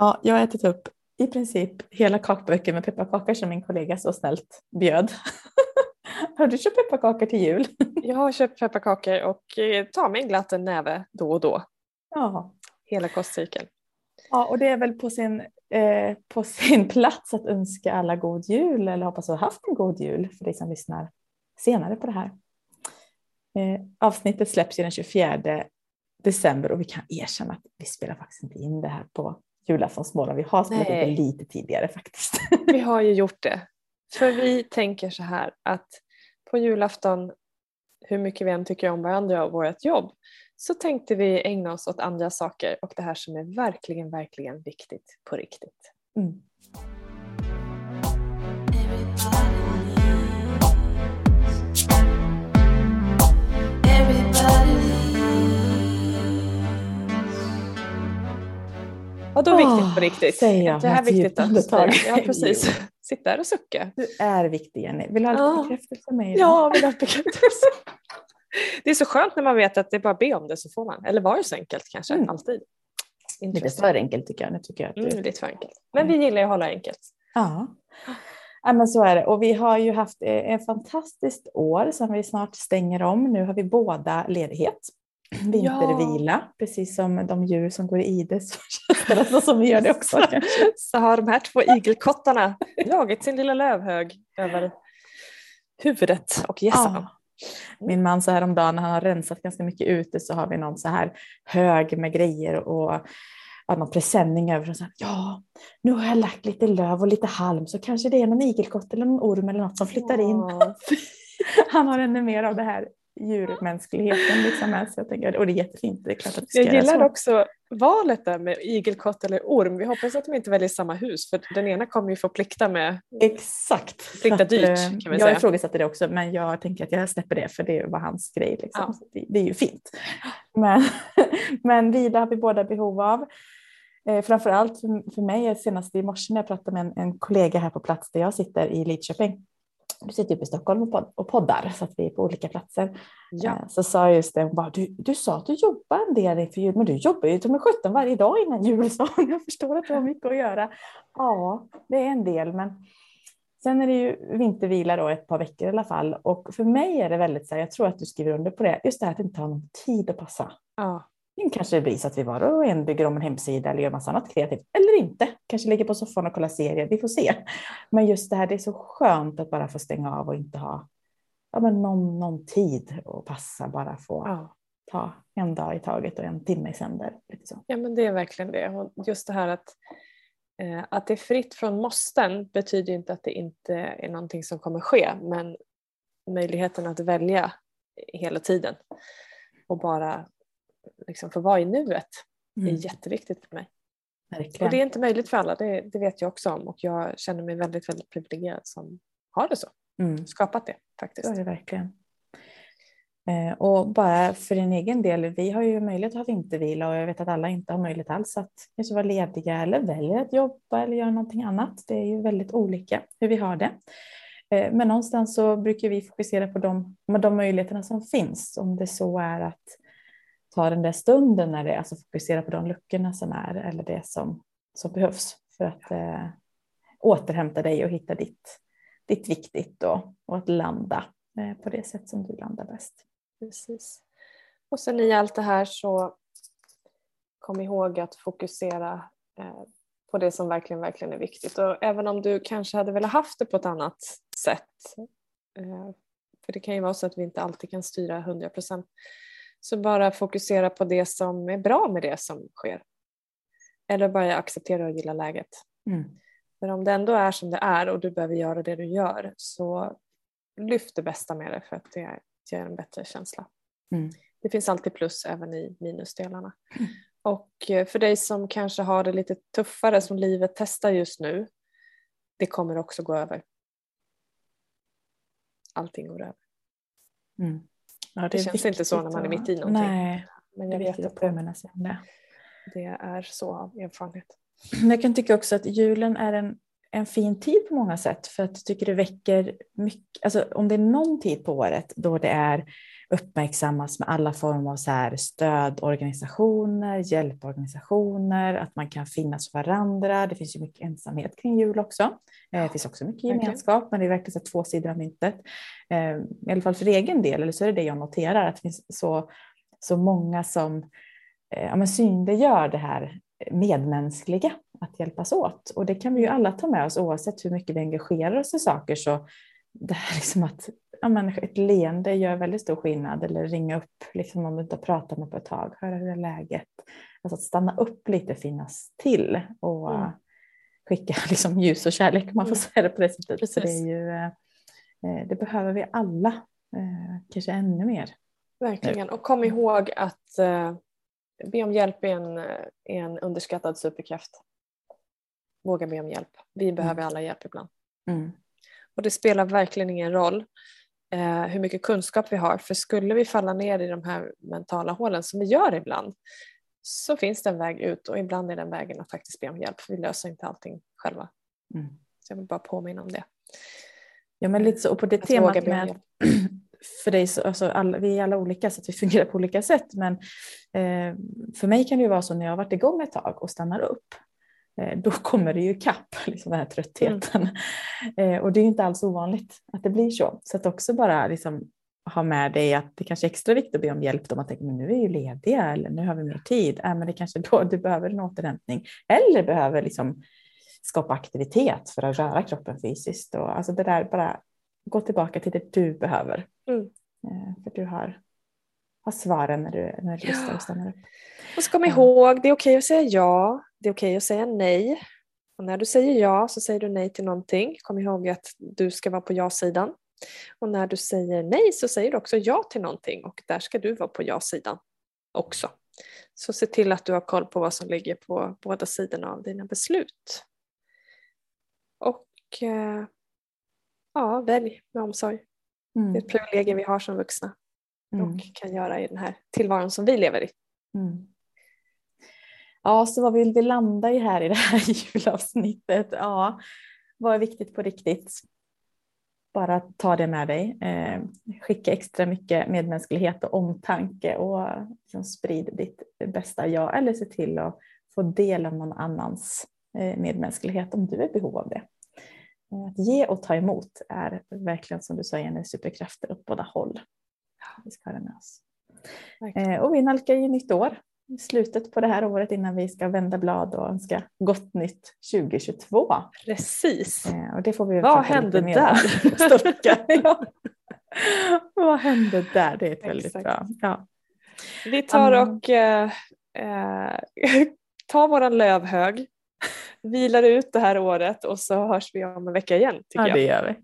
Ja, jag har ätit upp i princip hela kakburken med pepparkakor som min kollega så snällt bjöd. Har du köpt pepparkakor till jul? Jag har köpt pepparkakor och eh, tar mig glatt en näve då och då. Ja. Hela kostcykeln. Ja, och det är väl på sin, eh, på sin plats att önska alla god jul eller hoppas att ha haft en god jul för dig som lyssnar senare på det här. Eh, avsnittet släpps ju den 24 december och vi kan erkänna att vi spelar faktiskt inte in det här på julaftonsmorgon. Vi har spelat in lite tidigare faktiskt. Vi har ju gjort det. För vi tänker så här att på julafton, hur mycket vi än tycker om varandra och vårt jobb, så tänkte vi ägna oss åt andra saker och det här som är verkligen, verkligen viktigt på riktigt. Mm. Vadå oh, viktigt på riktigt? Säger jag det här viktigt att... Ja, precis. Sitt där och sucka. Du är viktig Jenny. Vill du ha lite ja. bekräftelse av mig? Ja, vill ha bekräftelse. det är så skönt när man vet att det är bara att be om det så får man. Eller var det så enkelt kanske, mm. alltid. Lite för enkelt tycker jag. Nu tycker jag att du... mm, lite för enkelt. Men vi gillar ju att hålla enkelt. Ja. ja, men så är det. Och vi har ju haft ett fantastiskt år som vi snart stänger om. Nu har vi båda ledighet vintervila, ja. precis som de djur som går i ide som gör det också. Så har de här två igelkottarna dragit sin lilla lövhög över huvudet och gässan. Ja. Min man så häromdagen när han har rensat ganska mycket ute så har vi någon så här hög med grejer och ja, någon presenning över och så här, ja, nu har jag lagt lite löv och lite halm så kanske det är någon igelkott eller någon orm eller något som flyttar in. han har ännu mer av det här djurmänskligheten liksom med sig. tänker, och det är jättefint. Det är klart att jag gillar också valet där med igelkott eller orm. Vi hoppas att de inte väljer samma hus för den ena kommer ju få plikta med Exakt. Plikta dyrt eh, kan man säga. Jag ifrågasatte det också men jag tänker att jag släpper det för det var hans grej. Liksom. Ja. Det, det, är ju fint. Men, men vila har vi båda behov av. Eh, framförallt för, för mig, senast i morse när jag pratade med en, en kollega här på plats där jag sitter i Lidköping du sitter uppe i Stockholm och poddar så att vi är på olika platser. Ja. Eh, så sa jag just det, bara, du, du sa att du jobbar en del inför jul, men du jobbar ju med 17 varje dag innan jul, så jag förstår att du har mycket att göra. Ja, det är en del, men sen är det ju vintervila då ett par veckor i alla fall. Och för mig är det väldigt så här, jag tror att du skriver under på det, just det här att inte har någon tid att passa. Ja. Kanske det blir så att vi var och en bygger om en hemsida eller gör massa annat kreativt. Eller inte. Kanske ligger på soffan och kollar serier. Vi får se. Men just det här, det är så skönt att bara få stänga av och inte ha ja, men någon, någon tid att passa. Bara få ja. ta en dag i taget och en timme i sänder. Så. Ja, men det är verkligen det. Och just det här att, eh, att det är fritt från måsten betyder inte att det inte är någonting som kommer ske. Men möjligheten att välja hela tiden och bara liksom få vara i nuet mm. är jätteviktigt för mig. Verkligen. Och det är inte möjligt för alla, det, det, vet jag också om och jag känner mig väldigt, väldigt privilegierad som har det så. Mm. Skapat det faktiskt. Så är det verkligen. Eh, och bara för en egen del, vi har ju möjlighet att ha vintervila och jag vet att alla inte har möjlighet alls att kanske vara lediga eller välja att jobba eller göra någonting annat. Det är ju väldigt olika hur vi har det. Eh, men någonstans så brukar vi fokusera på de, de möjligheterna som finns. Om det så är att ta den där stunden när det alltså fokusera på de luckorna som är eller det som, som behövs för att eh, återhämta dig och hitta ditt, ditt viktigt då, och att landa eh, på det sätt som du landar bäst. Precis. Och sen i allt det här så kom ihåg att fokusera eh, på det som verkligen, verkligen är viktigt. Och även om du kanske hade velat haft det på ett annat sätt, eh, för det kan ju vara så att vi inte alltid kan styra 100 procent, så bara fokusera på det som är bra med det som sker. Eller bara acceptera och gilla läget. Mm. Men om det ändå är som det är och du behöver göra det du gör så lyft det bästa med det för att det ger en bättre känsla. Mm. Det finns alltid plus även i minusdelarna. Mm. Och eh, för dig som kanske har det lite tuffare som livet testar just nu, det kommer också gå över. Allting går över. Mm. Ja, det, det känns inte så när man är mitt i någonting. Nej, men jag vet att påminna sig om det. Det är så av erfarenhet. Jag kan tycka också att julen är en, en fin tid på många sätt för att jag tycker det väcker mycket, alltså om det är någon tid på året då det är uppmärksammas med alla former av så här stödorganisationer, hjälporganisationer, att man kan finnas för varandra. Det finns ju mycket ensamhet kring jul också. Eh, det finns också mycket gemenskap, men det är verkligen så två sidor av myntet. Eh, I alla fall för egen del, eller så är det det jag noterar, att det finns så, så många som eh, ja, men synliggör det här medmänskliga, att hjälpas åt. Och det kan vi ju alla ta med oss oavsett hur mycket vi engagerar oss i saker. Så det här liksom att ja, men ett leende gör väldigt stor skillnad. Eller ringa upp liksom, om du inte har pratat med på ett tag. Höra hur är läget? Alltså att stanna upp lite, finnas till och mm. skicka liksom, ljus och kärlek om man får mm. säga det på det sättet. Så det, är ju, eh, det behöver vi alla, eh, kanske ännu mer. Verkligen, och kom ihåg att eh, be om hjälp är en, är en underskattad superkraft. Våga be om hjälp. Vi behöver mm. alla hjälp ibland. Mm. Och det spelar verkligen ingen roll eh, hur mycket kunskap vi har för skulle vi falla ner i de här mentala hålen som vi gör ibland så finns det en väg ut och ibland är den vägen att faktiskt be om hjälp för vi löser inte allting själva. Mm. Så jag vill bara påminna om det. Ja men lite så, och på det att temat med för dig, så, alltså alla, vi är alla olika så att vi fungerar på olika sätt men eh, för mig kan det ju vara så när jag har varit igång ett tag och stannar upp då kommer det ju kapp, liksom den här tröttheten. Mm. Och det är inte alls ovanligt att det blir så. Så att också bara liksom ha med dig att det kanske är extra viktigt att be om hjälp om man tänker men nu är ju lediga eller nu har vi mer tid. Äh, men det kanske då du behöver en återhämtning eller behöver liksom skapa aktivitet för att röra kroppen fysiskt. Och, alltså det där bara gå tillbaka till det du behöver. Mm. Eh, för du har, har svaren när du, när du lyssnar och stannar upp. Och så kom ihåg, det är okej att säga ja det är okej att säga nej. Och när du säger ja så säger du nej till någonting. Kom ihåg att du ska vara på ja-sidan. Och när du säger nej så säger du också ja till någonting och där ska du vara på ja-sidan också. Så se till att du har koll på vad som ligger på båda sidorna av dina beslut. Och eh, ja, välj med omsorg. Mm. Det är ett privilegium vi har som vuxna mm. och kan göra i den här tillvaron som vi lever i. Mm. Ja, så vad vill vi landa i här i det här julavsnittet? Ja, vad är viktigt på riktigt? Bara ta det med dig. Eh, skicka extra mycket medmänsklighet och omtanke och liksom sprid ditt bästa jag eller se till att få del av någon annans eh, medmänsklighet om du är i behov av det. Eh, att ge och ta emot är verkligen som du sa Jenny superkrafter åt båda håll. Vi ska ha det med oss. Eh, och vi nalkar ju nytt år slutet på det här året innan vi ska vända blad och önska gott nytt 2022. Precis. Eh, och det får vi Vad hände där? ja. Vad hände där? Det är ett väldigt bra. Ja. Vi tar och eh, eh, tar våran lövhög, vilar ut det här året och så hörs vi om en vecka igen. Tycker ja, det gör vi.